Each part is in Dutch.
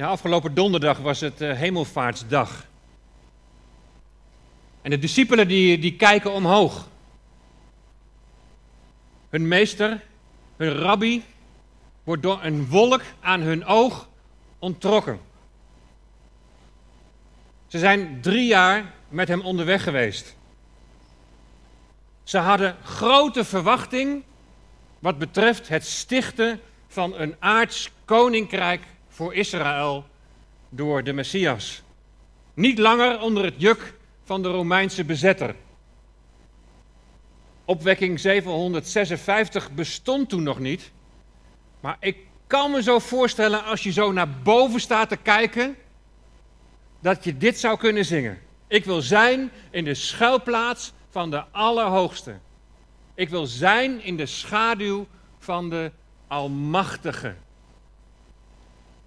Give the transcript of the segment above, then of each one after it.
Ja, afgelopen donderdag was het uh, Hemelvaartsdag. En de discipelen die, die kijken omhoog. Hun meester, hun rabbi, wordt door een wolk aan hun oog onttrokken. Ze zijn drie jaar met hem onderweg geweest. Ze hadden grote verwachting wat betreft het stichten van een aards koninkrijk voor Israël door de Messias. Niet langer onder het juk van de Romeinse bezetter. Opwekking 756 bestond toen nog niet. Maar ik kan me zo voorstellen als je zo naar boven staat te kijken, dat je dit zou kunnen zingen. Ik wil zijn in de schuilplaats van de Allerhoogste. Ik wil zijn in de schaduw van de Almachtige.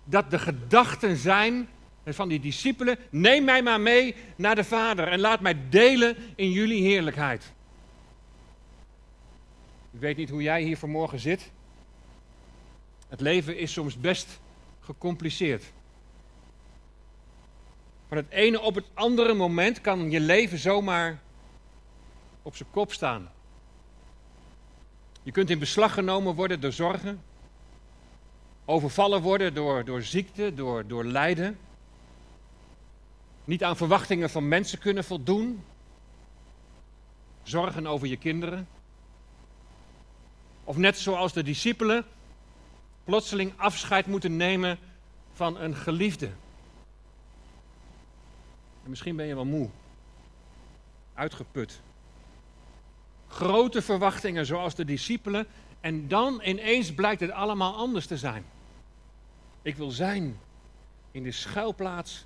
Dat de gedachten zijn van die discipelen, neem mij maar mee naar de Vader en laat mij delen in jullie heerlijkheid. Ik weet niet hoe jij hier vanmorgen zit. Het leven is soms best gecompliceerd. Van het ene op het andere moment kan je leven zomaar op zijn kop staan. Je kunt in beslag genomen worden door zorgen, overvallen worden door, door ziekte, door, door lijden, niet aan verwachtingen van mensen kunnen voldoen, zorgen over je kinderen. Of net zoals de discipelen plotseling afscheid moeten nemen van een geliefde. En misschien ben je wel moe, uitgeput. Grote verwachtingen zoals de discipelen en dan ineens blijkt het allemaal anders te zijn. Ik wil zijn in de schuilplaats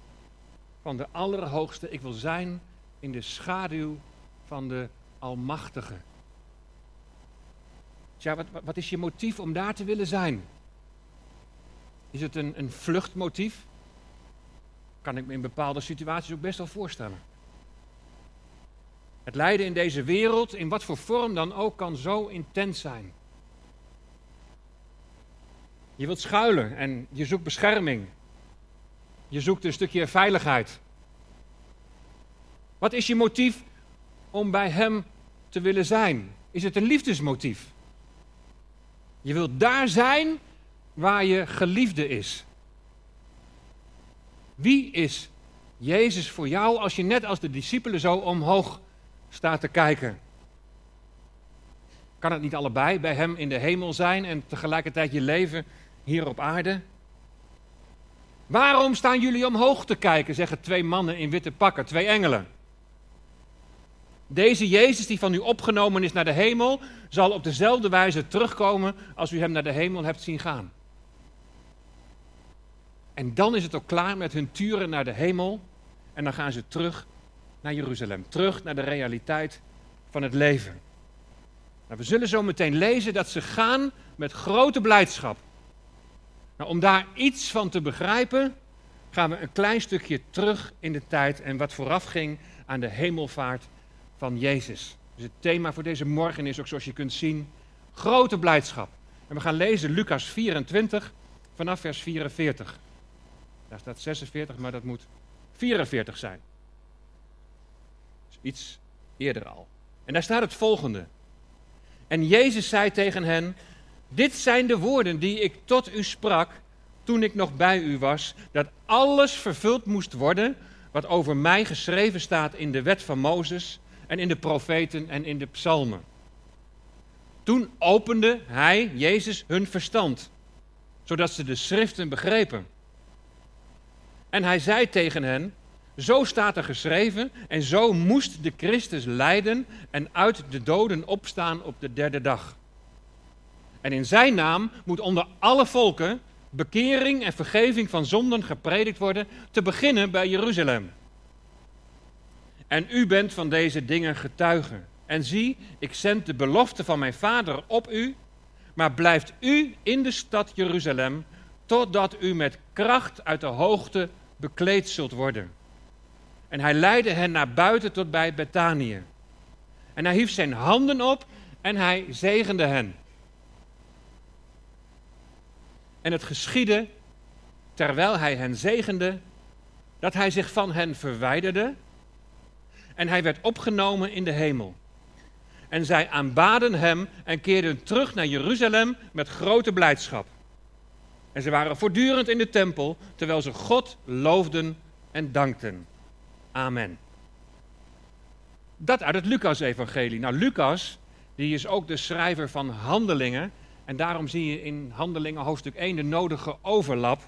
van de Allerhoogste. Ik wil zijn in de schaduw van de Almachtige. Tja, wat, wat is je motief om daar te willen zijn? Is het een, een vluchtmotief? Kan ik me in bepaalde situaties ook best wel voorstellen. Het lijden in deze wereld, in wat voor vorm dan ook, kan zo intens zijn. Je wilt schuilen en je zoekt bescherming. Je zoekt een stukje veiligheid. Wat is je motief om bij Hem te willen zijn? Is het een liefdesmotief? Je wilt daar zijn waar je geliefde is. Wie is Jezus voor jou als je net als de discipelen zo omhoog staat te kijken? Kan het niet allebei bij Hem in de hemel zijn en tegelijkertijd je leven hier op aarde? Waarom staan jullie omhoog te kijken, zeggen twee mannen in witte pakken, twee engelen. Deze Jezus die van u opgenomen is naar de hemel, zal op dezelfde wijze terugkomen als u hem naar de hemel hebt zien gaan. En dan is het ook klaar met hun turen naar de hemel. En dan gaan ze terug naar Jeruzalem. Terug naar de realiteit van het leven. Nou, we zullen zo meteen lezen dat ze gaan met grote blijdschap. Nou, om daar iets van te begrijpen, gaan we een klein stukje terug in de tijd en wat vooraf ging aan de hemelvaart van Jezus. Dus het thema voor deze morgen is ook, zoals je kunt zien, grote blijdschap. En we gaan lezen Lucas 24 vanaf vers 44. Daar staat 46, maar dat moet 44 zijn. Dus iets eerder al. En daar staat het volgende. En Jezus zei tegen hen: Dit zijn de woorden die ik tot u sprak toen ik nog bij u was, dat alles vervuld moest worden wat over mij geschreven staat in de wet van Mozes en in de profeten en in de psalmen. Toen opende hij, Jezus, hun verstand, zodat ze de schriften begrepen. En hij zei tegen hen, zo staat er geschreven en zo moest de Christus lijden en uit de doden opstaan op de derde dag. En in zijn naam moet onder alle volken bekering en vergeving van zonden gepredikt worden, te beginnen bij Jeruzalem. En u bent van deze dingen getuige. En zie, ik zend de belofte van mijn vader op u, maar blijft u in de stad Jeruzalem, totdat u met kracht uit de hoogte bekleed zult worden. En hij leidde hen naar buiten tot bij Betanië. En hij hief zijn handen op en hij zegende hen. En het geschiedde terwijl hij hen zegende, dat hij zich van hen verwijderde en hij werd opgenomen in de hemel. En zij aanbaden hem en keerden terug naar Jeruzalem met grote blijdschap. En ze waren voortdurend in de tempel, terwijl ze God loofden en dankten. Amen. Dat uit het Lucas-evangelie. Nou, Lucas, die is ook de schrijver van Handelingen. En daarom zie je in Handelingen hoofdstuk 1 de nodige overlap.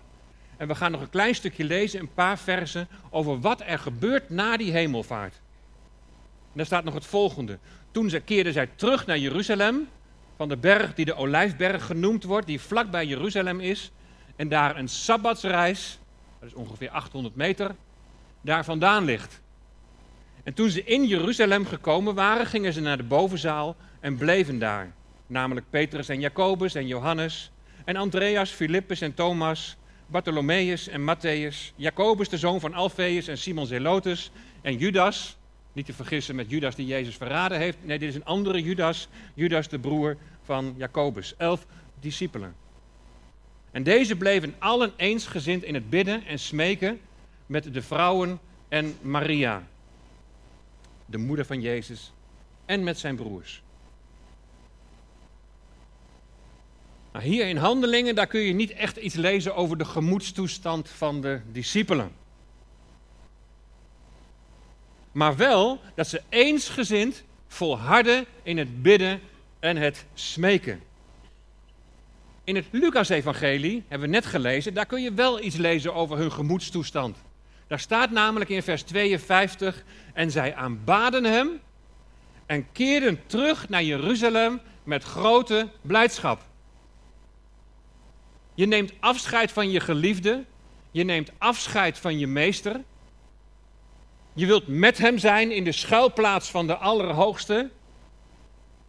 En we gaan nog een klein stukje lezen, een paar versen, over wat er gebeurt na die hemelvaart. En daar staat nog het volgende. Toen ze keerden zij terug naar Jeruzalem, van de berg die de Olijfberg genoemd wordt, die vlakbij Jeruzalem is. En daar een sabbatsreis, dat is ongeveer 800 meter, daar vandaan ligt. En toen ze in Jeruzalem gekomen waren, gingen ze naar de bovenzaal en bleven daar. Namelijk Petrus en Jacobus en Johannes en Andreas, Filippus en Thomas, Bartholomeus en Matthäus, Jacobus de zoon van Alfeus en Simon Zelotus en Judas, niet te vergissen met Judas die Jezus verraden heeft. Nee, dit is een andere Judas, Judas de broer van Jacobus. Elf discipelen. En deze bleven allen eensgezind in het bidden en smeken met de vrouwen en Maria, de moeder van Jezus, en met zijn broers. Nou, hier in Handelingen, daar kun je niet echt iets lezen over de gemoedstoestand van de discipelen. Maar wel dat ze eensgezind volharden in het bidden en het smeken. In het Lucas-evangelie, hebben we net gelezen, daar kun je wel iets lezen over hun gemoedstoestand. Daar staat namelijk in vers 52, en zij aanbaden hem en keerden terug naar Jeruzalem met grote blijdschap. Je neemt afscheid van je geliefde, je neemt afscheid van je meester. Je wilt met hem zijn in de schuilplaats van de Allerhoogste.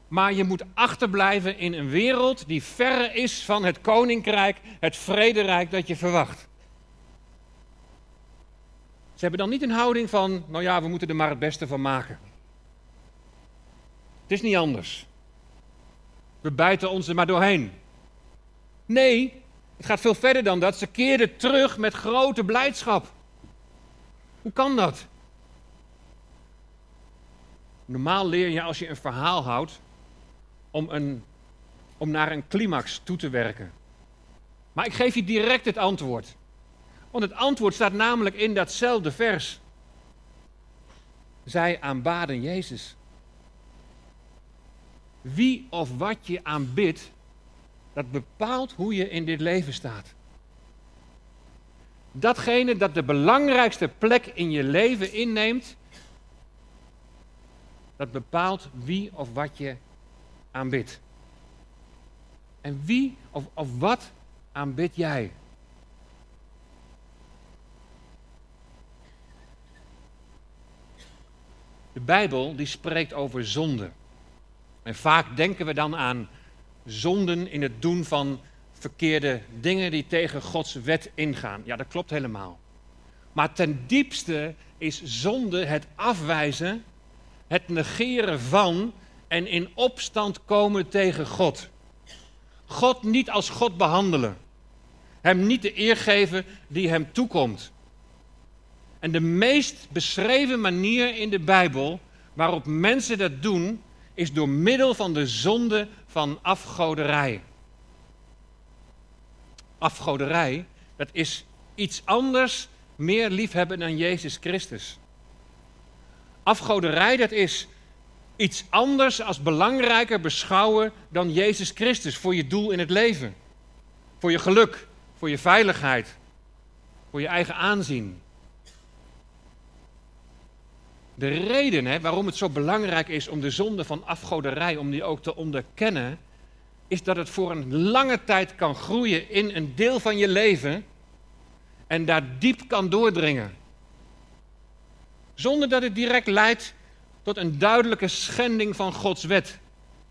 Maar je moet achterblijven in een wereld die verre is van het koninkrijk, het vrederijk dat je verwacht. Ze hebben dan niet een houding van, nou ja, we moeten er maar het beste van maken. Het is niet anders. We bijten ons er maar doorheen. Nee, het gaat veel verder dan dat. Ze keerden terug met grote blijdschap. Hoe kan dat? Normaal leer je als je een verhaal houdt om, een, om naar een climax toe te werken. Maar ik geef je direct het antwoord. Want het antwoord staat namelijk in datzelfde vers. Zij aanbaden Jezus. Wie of wat je aanbidt, dat bepaalt hoe je in dit leven staat. Datgene dat de belangrijkste plek in je leven inneemt, dat bepaalt wie of wat je aanbidt. En wie of, of wat aanbid jij? De Bijbel die spreekt over zonde. En vaak denken we dan aan zonden in het doen van verkeerde dingen die tegen Gods wet ingaan. Ja, dat klopt helemaal. Maar ten diepste is zonde het afwijzen, het negeren van en in opstand komen tegen God. God niet als God behandelen. Hem niet de eer geven die hem toekomt. En de meest beschreven manier in de Bijbel waarop mensen dat doen, is door middel van de zonde van afgoderij. Afgoderij, dat is iets anders meer liefhebben dan Jezus Christus. Afgoderij, dat is iets anders als belangrijker beschouwen dan Jezus Christus voor je doel in het leven. Voor je geluk, voor je veiligheid, voor je eigen aanzien. De reden hè, waarom het zo belangrijk is om de zonde van afgoderij, om die ook te onderkennen, is dat het voor een lange tijd kan groeien in een deel van je leven en daar diep kan doordringen. Zonder dat het direct leidt tot een duidelijke schending van Gods wet.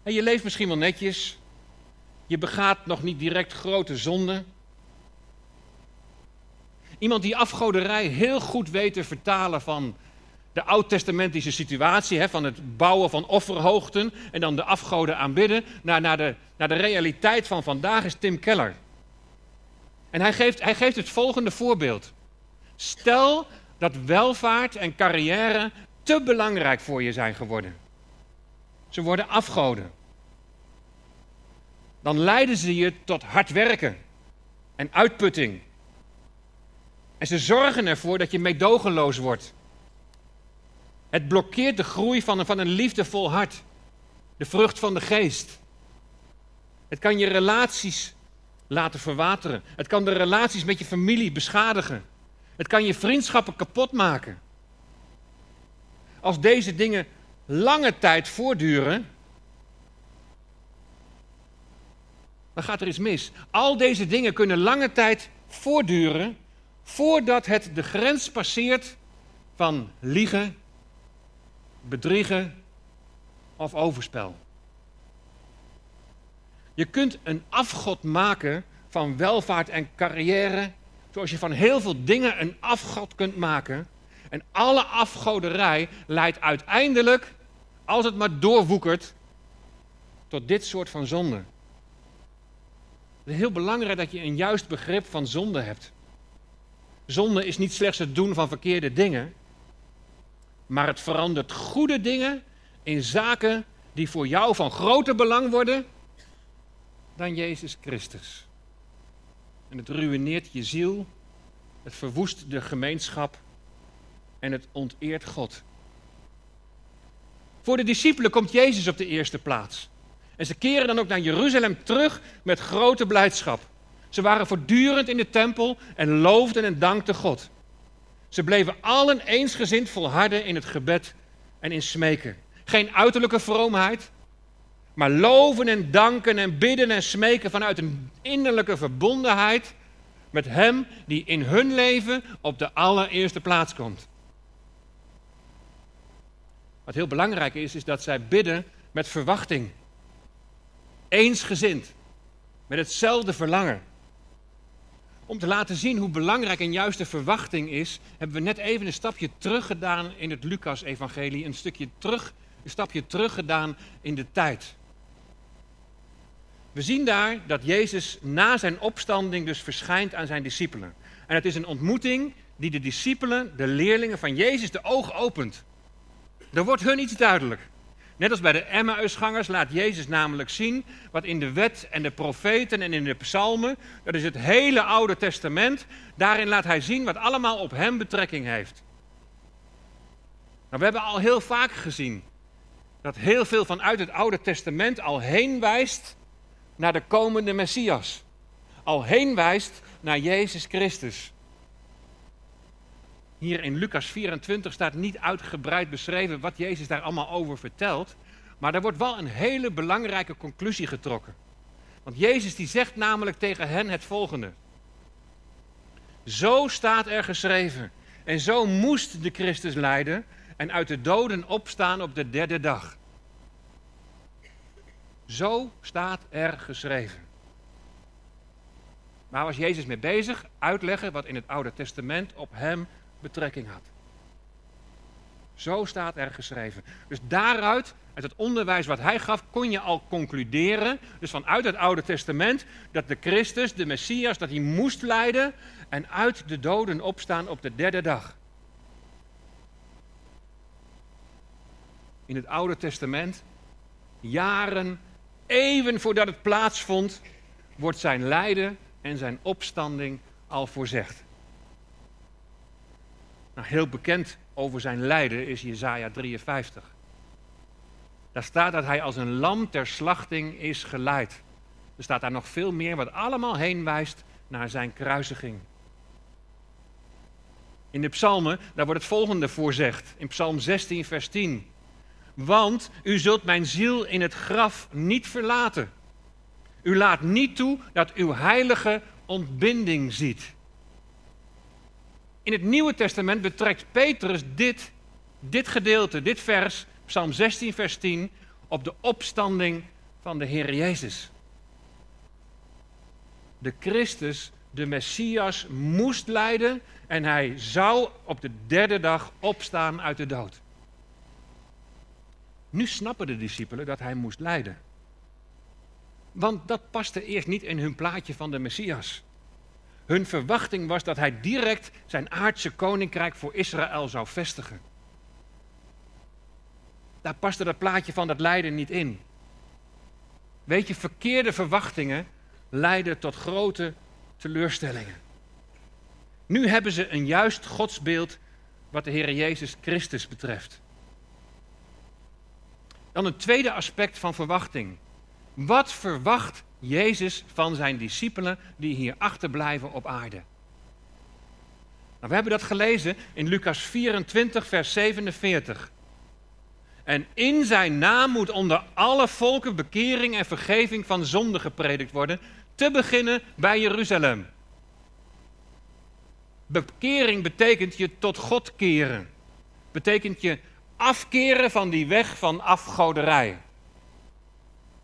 En je leeft misschien wel netjes, je begaat nog niet direct grote zonden. Iemand die afgoderij heel goed weet te vertalen van de oud-testamentische situatie hè, van het bouwen van offerhoogten en dan de afgoden aanbidden, naar, naar, de, naar de realiteit van vandaag is Tim Keller. En hij geeft, hij geeft het volgende voorbeeld. Stel dat welvaart en carrière te belangrijk voor je zijn geworden. Ze worden afgoden. Dan leiden ze je tot hard werken en uitputting. En ze zorgen ervoor dat je meedogenloos wordt. Het blokkeert de groei van een, van een liefdevol hart. De vrucht van de geest. Het kan je relaties laten verwateren. Het kan de relaties met je familie beschadigen. Het kan je vriendschappen kapot maken. Als deze dingen lange tijd voortduren, dan gaat er iets mis. Al deze dingen kunnen lange tijd voortduren voordat het de grens passeert van liegen, bedriegen of overspel. Je kunt een afgod maken van welvaart en carrière, zoals je van heel veel dingen een afgod kunt maken. En alle afgoderij leidt uiteindelijk, als het maar doorwoekert, tot dit soort van zonde. Het is heel belangrijk dat je een juist begrip van zonde hebt. Zonde is niet slechts het doen van verkeerde dingen, maar het verandert goede dingen in zaken die voor jou van groter belang worden dan Jezus Christus. En het ruïneert je ziel, het verwoest de gemeenschap en het onteert God. Voor de discipelen komt Jezus op de eerste plaats. En ze keren dan ook naar Jeruzalem terug met grote blijdschap. Ze waren voortdurend in de tempel en loofden en dankten God. Ze bleven allen eensgezind volharden in het gebed en in smeken. Geen uiterlijke vroomheid, maar loven en danken en bidden en smeken vanuit een innerlijke verbondenheid met Hem die in hun leven op de allereerste plaats komt. Wat heel belangrijk is, is dat zij bidden met verwachting. Eensgezind, met hetzelfde verlangen. Om te laten zien hoe belangrijk en juist de verwachting is, hebben we net even een stapje terug gedaan in het Lucas-evangelie. Een stukje terug, een stapje terug gedaan in de tijd. We zien daar dat Jezus na zijn opstanding dus verschijnt aan zijn discipelen. En het is een ontmoeting die de discipelen, de leerlingen van Jezus, de ogen opent. Er wordt hun iets duidelijk. Net als bij de Emmausgangers laat Jezus namelijk zien wat in de wet en de profeten en in de psalmen, dat is het hele Oude Testament, daarin laat hij zien wat allemaal op hem betrekking heeft. Nou, we hebben al heel vaak gezien dat heel veel vanuit het Oude Testament al heen wijst naar de komende Messias. Al heen wijst naar Jezus Christus. Hier in Lucas 24 staat niet uitgebreid beschreven wat Jezus daar allemaal over vertelt. Maar er wordt wel een hele belangrijke conclusie getrokken. Want Jezus die zegt namelijk tegen hen het volgende. Zo staat er geschreven. En zo moest de Christus lijden en uit de doden opstaan op de derde dag. Zo staat er geschreven. Waar was Jezus mee bezig? Uitleggen wat in het Oude Testament op hem betrekking had. Zo staat er geschreven. Dus daaruit, uit het onderwijs wat hij gaf, kon je al concluderen, dus vanuit het Oude Testament, dat de Christus, de Messias, dat hij moest lijden en uit de doden opstaan op de derde dag. In het Oude Testament, jaren even voordat het plaatsvond, wordt zijn lijden en zijn opstanding al voorzegd. Nou, heel bekend over zijn lijden is Jezaja 53. Daar staat dat hij als een lam ter slachting is geleid. Er staat daar nog veel meer wat allemaal heen wijst naar zijn kruisiging. In de psalmen, daar wordt het volgende voorzegd. In psalm 16, vers 10. Want u zult mijn ziel in het graf niet verlaten. U laat niet toe dat uw heilige ontbinding ziet. In het Nieuwe Testament betrekt Petrus dit, dit gedeelte, dit vers, Psalm 16, vers 10, op de opstanding van de Heer Jezus. De Christus, de Messias, moest lijden en hij zou op de derde dag opstaan uit de dood. Nu snappen de discipelen dat hij moest lijden. Want dat paste eerst niet in hun plaatje van de Messias. Hun verwachting was dat hij direct zijn aardse koninkrijk voor Israël zou vestigen. Daar paste dat plaatje van dat lijden niet in. Weet je, verkeerde verwachtingen leiden tot grote teleurstellingen. Nu hebben ze een juist godsbeeld wat de Heer Jezus Christus betreft. Dan een tweede aspect van verwachting. Wat verwacht Jezus van zijn discipelen die hier achterblijven op aarde? Nou, we hebben dat gelezen in Lucas 24, vers 47. En in zijn naam moet onder alle volken bekering en vergeving van zonde gepredikt worden, te beginnen bij Jeruzalem. Bekering betekent je tot God keren. Betekent je afkeren van die weg van afgoderij.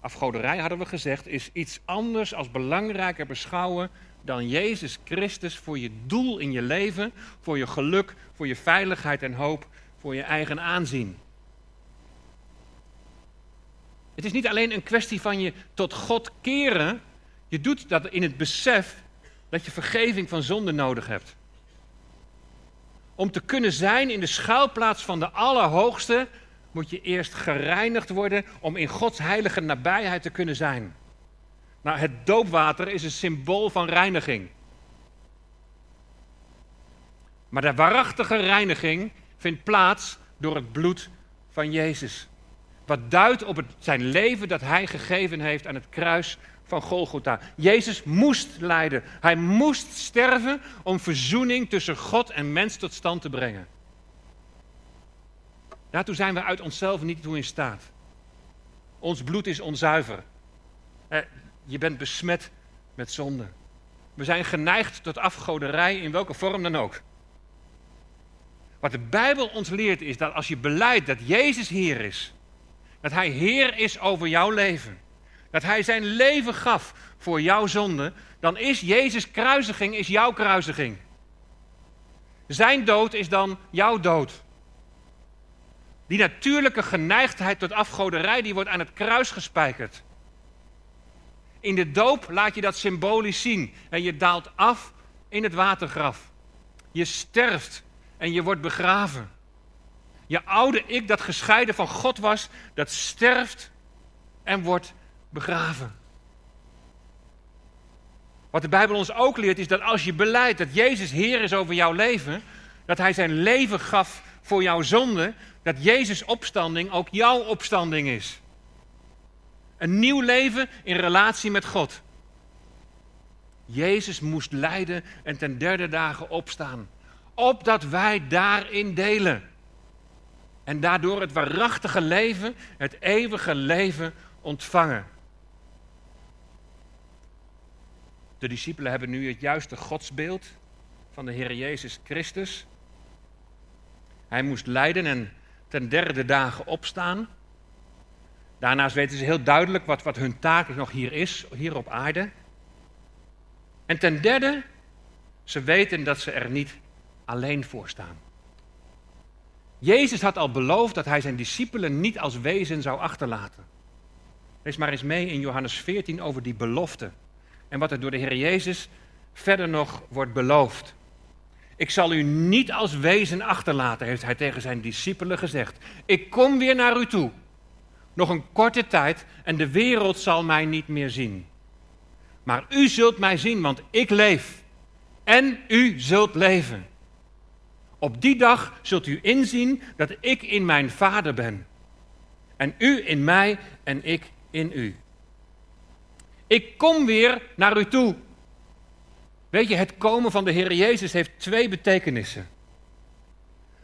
Afgoderij, hadden we gezegd, is iets anders als belangrijker beschouwen dan Jezus Christus voor je doel in je leven, voor je geluk, voor je veiligheid en hoop, voor je eigen aanzien. Het is niet alleen een kwestie van je tot God keren, je doet dat in het besef dat je vergeving van zonde nodig hebt. Om te kunnen zijn in de schuilplaats van de Allerhoogste, moet je eerst gereinigd worden om in Gods heilige nabijheid te kunnen zijn. Nou, het doopwater is een symbool van reiniging. Maar de waarachtige reiniging vindt plaats door het bloed van Jezus. Wat duidt op het, zijn leven dat hij gegeven heeft aan het kruis van Golgotha. Jezus moest lijden. Hij moest sterven om verzoening tussen God en mens tot stand te brengen. Daartoe zijn we uit onszelf niet toe in staat. Ons bloed is onzuiver. Eh, je bent besmet met zonde. We zijn geneigd tot afgoderij in welke vorm dan ook. Wat de Bijbel ons leert is dat als je beleidt dat Jezus Heer is, dat Hij Heer is over jouw leven, dat Hij zijn leven gaf voor jouw zonde, dan is Jezus' kruisiging is jouw kruisiging. Zijn dood is dan jouw dood. Die natuurlijke geneigdheid tot afgoderij, die wordt aan het kruis gespijkerd. In de doop laat je dat symbolisch zien. En je daalt af in het watergraf. Je sterft en je wordt begraven. Je oude ik, dat gescheiden van God was, dat sterft en wordt begraven. Wat de Bijbel ons ook leert is dat als je beleidt dat Jezus Heer is over jouw leven, dat Hij zijn leven gaf voor jouw zonde, dat Jezus opstanding ook jouw opstanding is. Een nieuw leven in relatie met God. Jezus moest lijden en ten derde dagen opstaan, opdat wij daarin delen. En daardoor het waarachtige leven, het eeuwige leven ontvangen. De discipelen hebben nu het juiste godsbeeld van de Heer Jezus Christus. Hij moest lijden en ten derde dagen opstaan. Daarnaast weten ze heel duidelijk wat, wat hun taak nog hier is, hier op aarde. En ten derde, ze weten dat ze er niet alleen voor staan. Jezus had al beloofd dat hij zijn discipelen niet als wezen zou achterlaten. Lees maar eens mee in Johannes 14 over die belofte. En wat er door de Heer Jezus verder nog wordt beloofd. Ik zal u niet als wezen achterlaten, heeft hij tegen zijn discipelen gezegd. Ik kom weer naar u toe. Nog een korte tijd en de wereld zal mij niet meer zien. Maar u zult mij zien, want ik leef. En u zult leven. Op die dag zult u inzien dat ik in mijn Vader ben. En u in mij en ik in u. Ik kom weer naar u toe. Weet je, het komen van de Heer Jezus heeft twee betekenissen.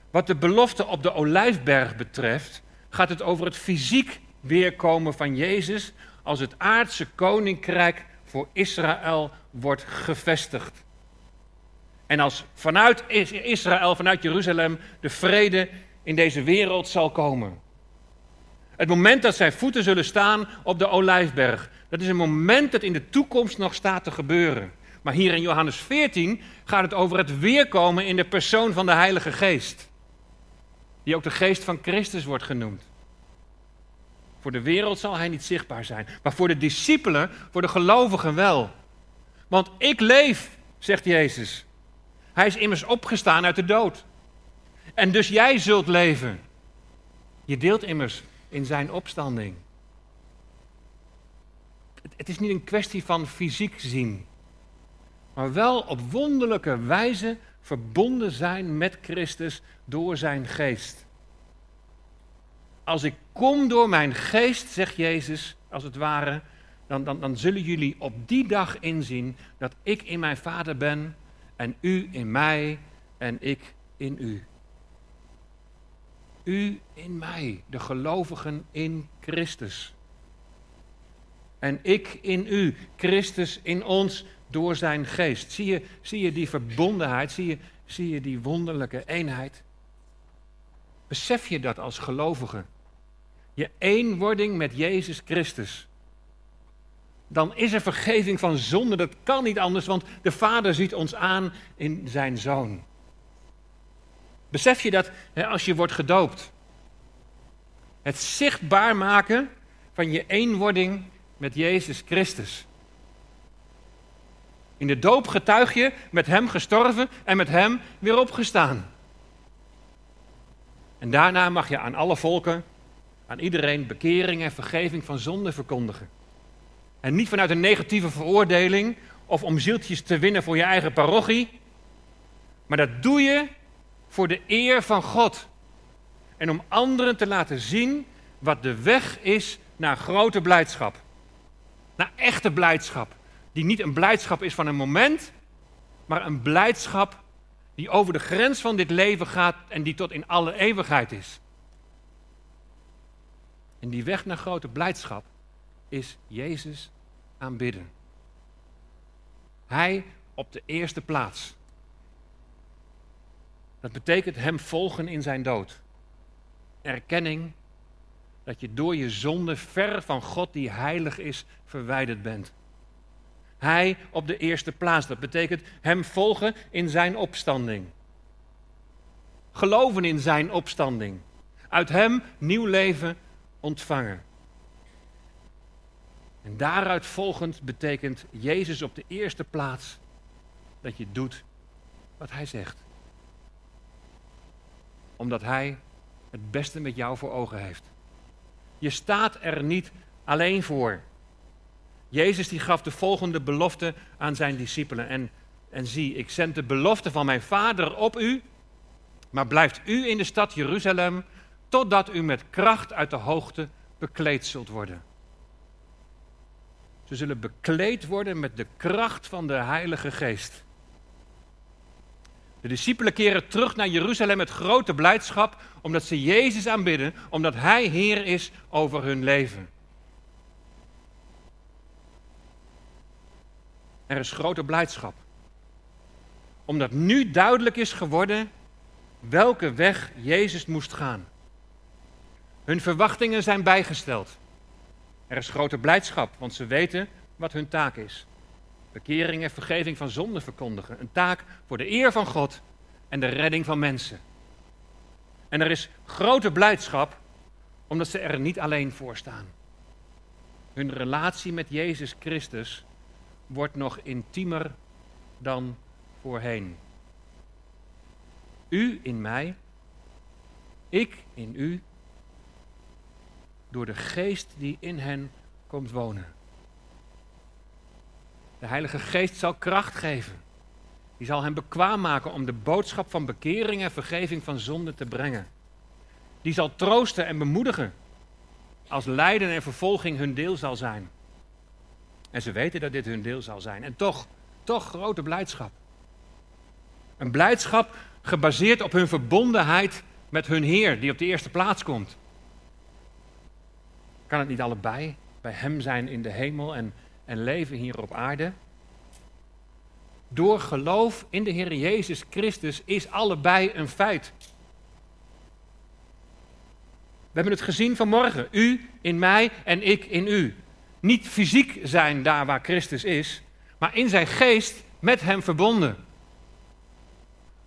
Wat de belofte op de olijfberg betreft, gaat het over het fysiek weerkomen van Jezus als het aardse koninkrijk voor Israël wordt gevestigd. En als vanuit Israël, vanuit Jeruzalem, de vrede in deze wereld zal komen. Het moment dat zijn voeten zullen staan op de olijfberg, dat is een moment dat in de toekomst nog staat te gebeuren. Maar hier in Johannes 14 gaat het over het weerkomen in de persoon van de Heilige Geest. Die ook de geest van Christus wordt genoemd. Voor de wereld zal hij niet zichtbaar zijn, maar voor de discipelen, voor de gelovigen wel. Want ik leef zegt Jezus. Hij is immers opgestaan uit de dood. En dus jij zult leven. Je deelt immers in zijn opstanding. Het is niet een kwestie van fysiek zien, maar wel op wonderlijke wijze verbonden zijn met Christus door zijn geest. Als ik kom door mijn geest, zegt Jezus, als het ware, dan, dan, dan zullen jullie op die dag inzien dat ik in mijn Vader ben en u in mij en ik in u. U in mij, de gelovigen in Christus. En ik in u, Christus in ons door zijn geest. Zie je, zie je die verbondenheid, zie je, zie je die wonderlijke eenheid? Besef je dat als gelovige? Je eenwording met Jezus Christus. Dan is er vergeving van zonde. Dat kan niet anders, want de Vader ziet ons aan in zijn Zoon. Besef je dat hè, als je wordt gedoopt? Het zichtbaar maken van je eenwording met Jezus Christus. In de doop getuig je met Hem gestorven en met Hem weer opgestaan. En daarna mag je aan alle volken, aan iedereen bekering en vergeving van zonde verkondigen. En niet vanuit een negatieve veroordeling of om zieltjes te winnen voor je eigen parochie. Maar dat doe je voor de eer van God. En om anderen te laten zien wat de weg is naar grote blijdschap. Naar echte blijdschap. Die niet een blijdschap is van een moment, maar een blijdschap die over de grens van dit leven gaat en die tot in alle eeuwigheid is. En die weg naar grote blijdschap is Jezus aanbidden. Hij op de eerste plaats. Dat betekent Hem volgen in zijn dood. Erkenning dat je door je zonde ver van God die heilig is verwijderd bent. Hij op de eerste plaats. Dat betekent Hem volgen in Zijn opstanding. Geloven in Zijn opstanding. Uit Hem nieuw leven ontvangen. En daaruit volgend betekent Jezus op de eerste plaats dat je doet wat Hij zegt. Omdat Hij het beste met jou voor ogen heeft. Je staat er niet alleen voor. Jezus die gaf de volgende belofte aan zijn discipelen. En, en zie, ik zend de belofte van mijn Vader op u, maar blijft u in de stad Jeruzalem totdat u met kracht uit de hoogte bekleed zult worden. Ze zullen bekleed worden met de kracht van de Heilige Geest. De discipelen keren terug naar Jeruzalem met grote blijdschap, omdat ze Jezus aanbidden, omdat Hij Heer is over hun leven. Er is grote blijdschap, omdat nu duidelijk is geworden welke weg Jezus moest gaan. Hun verwachtingen zijn bijgesteld. Er is grote blijdschap, want ze weten wat hun taak is. Bekering en vergeving van zonde verkondigen. Een taak voor de eer van God en de redding van mensen. En er is grote blijdschap omdat ze er niet alleen voor staan. Hun relatie met Jezus Christus wordt nog intiemer dan voorheen. U in mij, ik in u, door de geest die in hen komt wonen. De Heilige Geest zal kracht geven. Die zal hen bekwaam maken om de boodschap van bekering en vergeving van zonde te brengen. Die zal troosten en bemoedigen als lijden en vervolging hun deel zal zijn. En ze weten dat dit hun deel zal zijn. En toch, toch grote blijdschap. Een blijdschap gebaseerd op hun verbondenheid met hun Heer, die op de eerste plaats komt. Kan het niet allebei? Bij Hem zijn in de hemel en en leven hier op aarde. Door geloof in de Heer Jezus Christus is allebei een feit. We hebben het gezien vanmorgen. U in mij en ik in u. Niet fysiek zijn daar waar Christus is, maar in zijn geest met hem verbonden.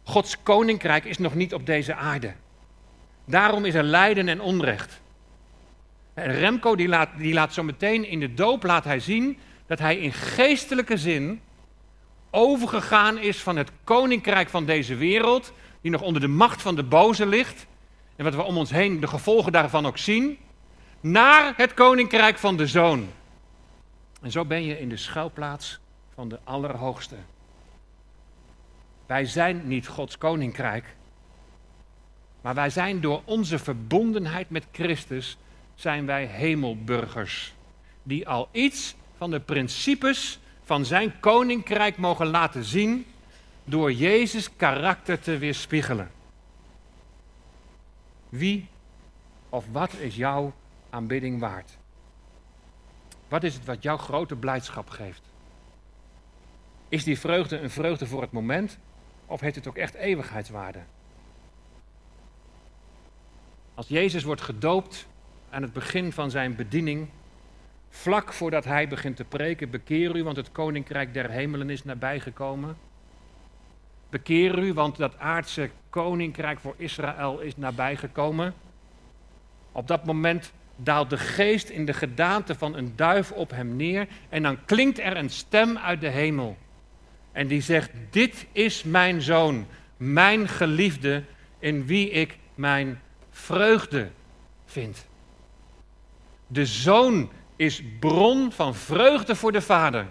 Gods koninkrijk is nog niet op deze aarde. Daarom is er lijden en onrecht. En Remco die laat, die laat zo meteen in de doop laat hij zien dat hij in geestelijke zin overgegaan is van het koninkrijk van deze wereld, die nog onder de macht van de boze ligt, en wat we om ons heen de gevolgen daarvan ook zien, naar het koninkrijk van de zoon. En zo ben je in de schuilplaats van de Allerhoogste. Wij zijn niet Gods koninkrijk, maar wij zijn door onze verbondenheid met Christus, zijn wij hemelburgers, die al iets van de principes van zijn koninkrijk mogen laten zien door Jezus karakter te weerspiegelen. Wie of wat is jouw aanbidding waard? Wat is het wat jouw grote blijdschap geeft? Is die vreugde een vreugde voor het moment of heeft het ook echt eeuwigheidswaarde? Als Jezus wordt gedoopt aan het begin van zijn bediening, vlak voordat hij begint te preken, bekeer u, want het koninkrijk der hemelen is nabijgekomen. Bekeer u, want dat aardse koninkrijk voor Israël is nabijgekomen. Op dat moment daalt de geest in de gedaante van een duif op hem neer en dan klinkt er een stem uit de hemel. En die zegt, dit is mijn zoon, mijn geliefde, in wie ik mijn vreugde vind. De zoon is bron van vreugde voor de vader.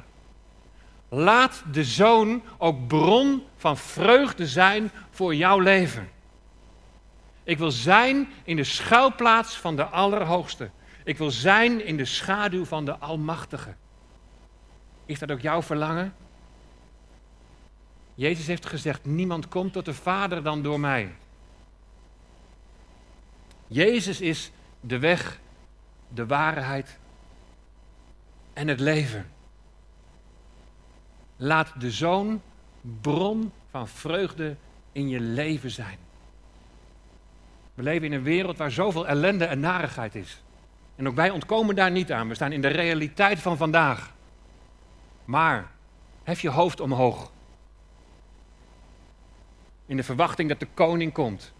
Laat de zoon ook bron van vreugde zijn voor jouw leven. Ik wil zijn in de schuilplaats van de Allerhoogste. Ik wil zijn in de schaduw van de Almachtige. Is dat ook jouw verlangen? Jezus heeft gezegd: Niemand komt tot de Vader dan door mij. Jezus is de weg, de waarheid en het leven. Laat de zoon bron van vreugde in je leven zijn. We leven in een wereld waar zoveel ellende en narigheid is. En ook wij ontkomen daar niet aan. We staan in de realiteit van vandaag. Maar hef je hoofd omhoog. In de verwachting dat de koning komt.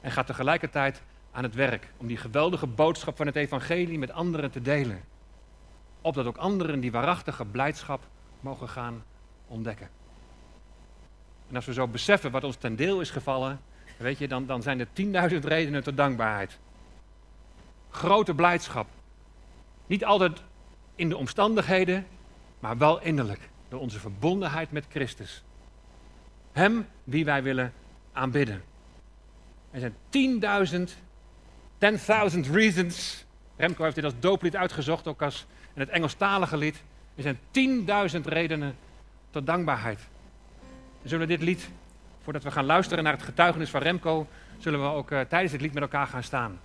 En ga tegelijkertijd aan het werk om die geweldige boodschap van het evangelie met anderen te delen. Opdat ook anderen die waarachtige blijdschap mogen gaan ontdekken. En als we zo beseffen wat ons ten deel is gevallen, weet je, dan, dan zijn er tienduizend redenen tot dankbaarheid. Grote blijdschap. Niet altijd in de omstandigheden, maar wel innerlijk. Door onze verbondenheid met Christus. Hem wie wij willen aanbidden. Er zijn tienduizend, ten thousand reasons. Remco heeft dit als dooplied uitgezocht, ook als in het Engelstalige lied. Er zijn tienduizend redenen tot dankbaarheid. We zullen dit lied, voordat we gaan luisteren naar het getuigenis van Remco, zullen we ook uh, tijdens dit lied met elkaar gaan staan.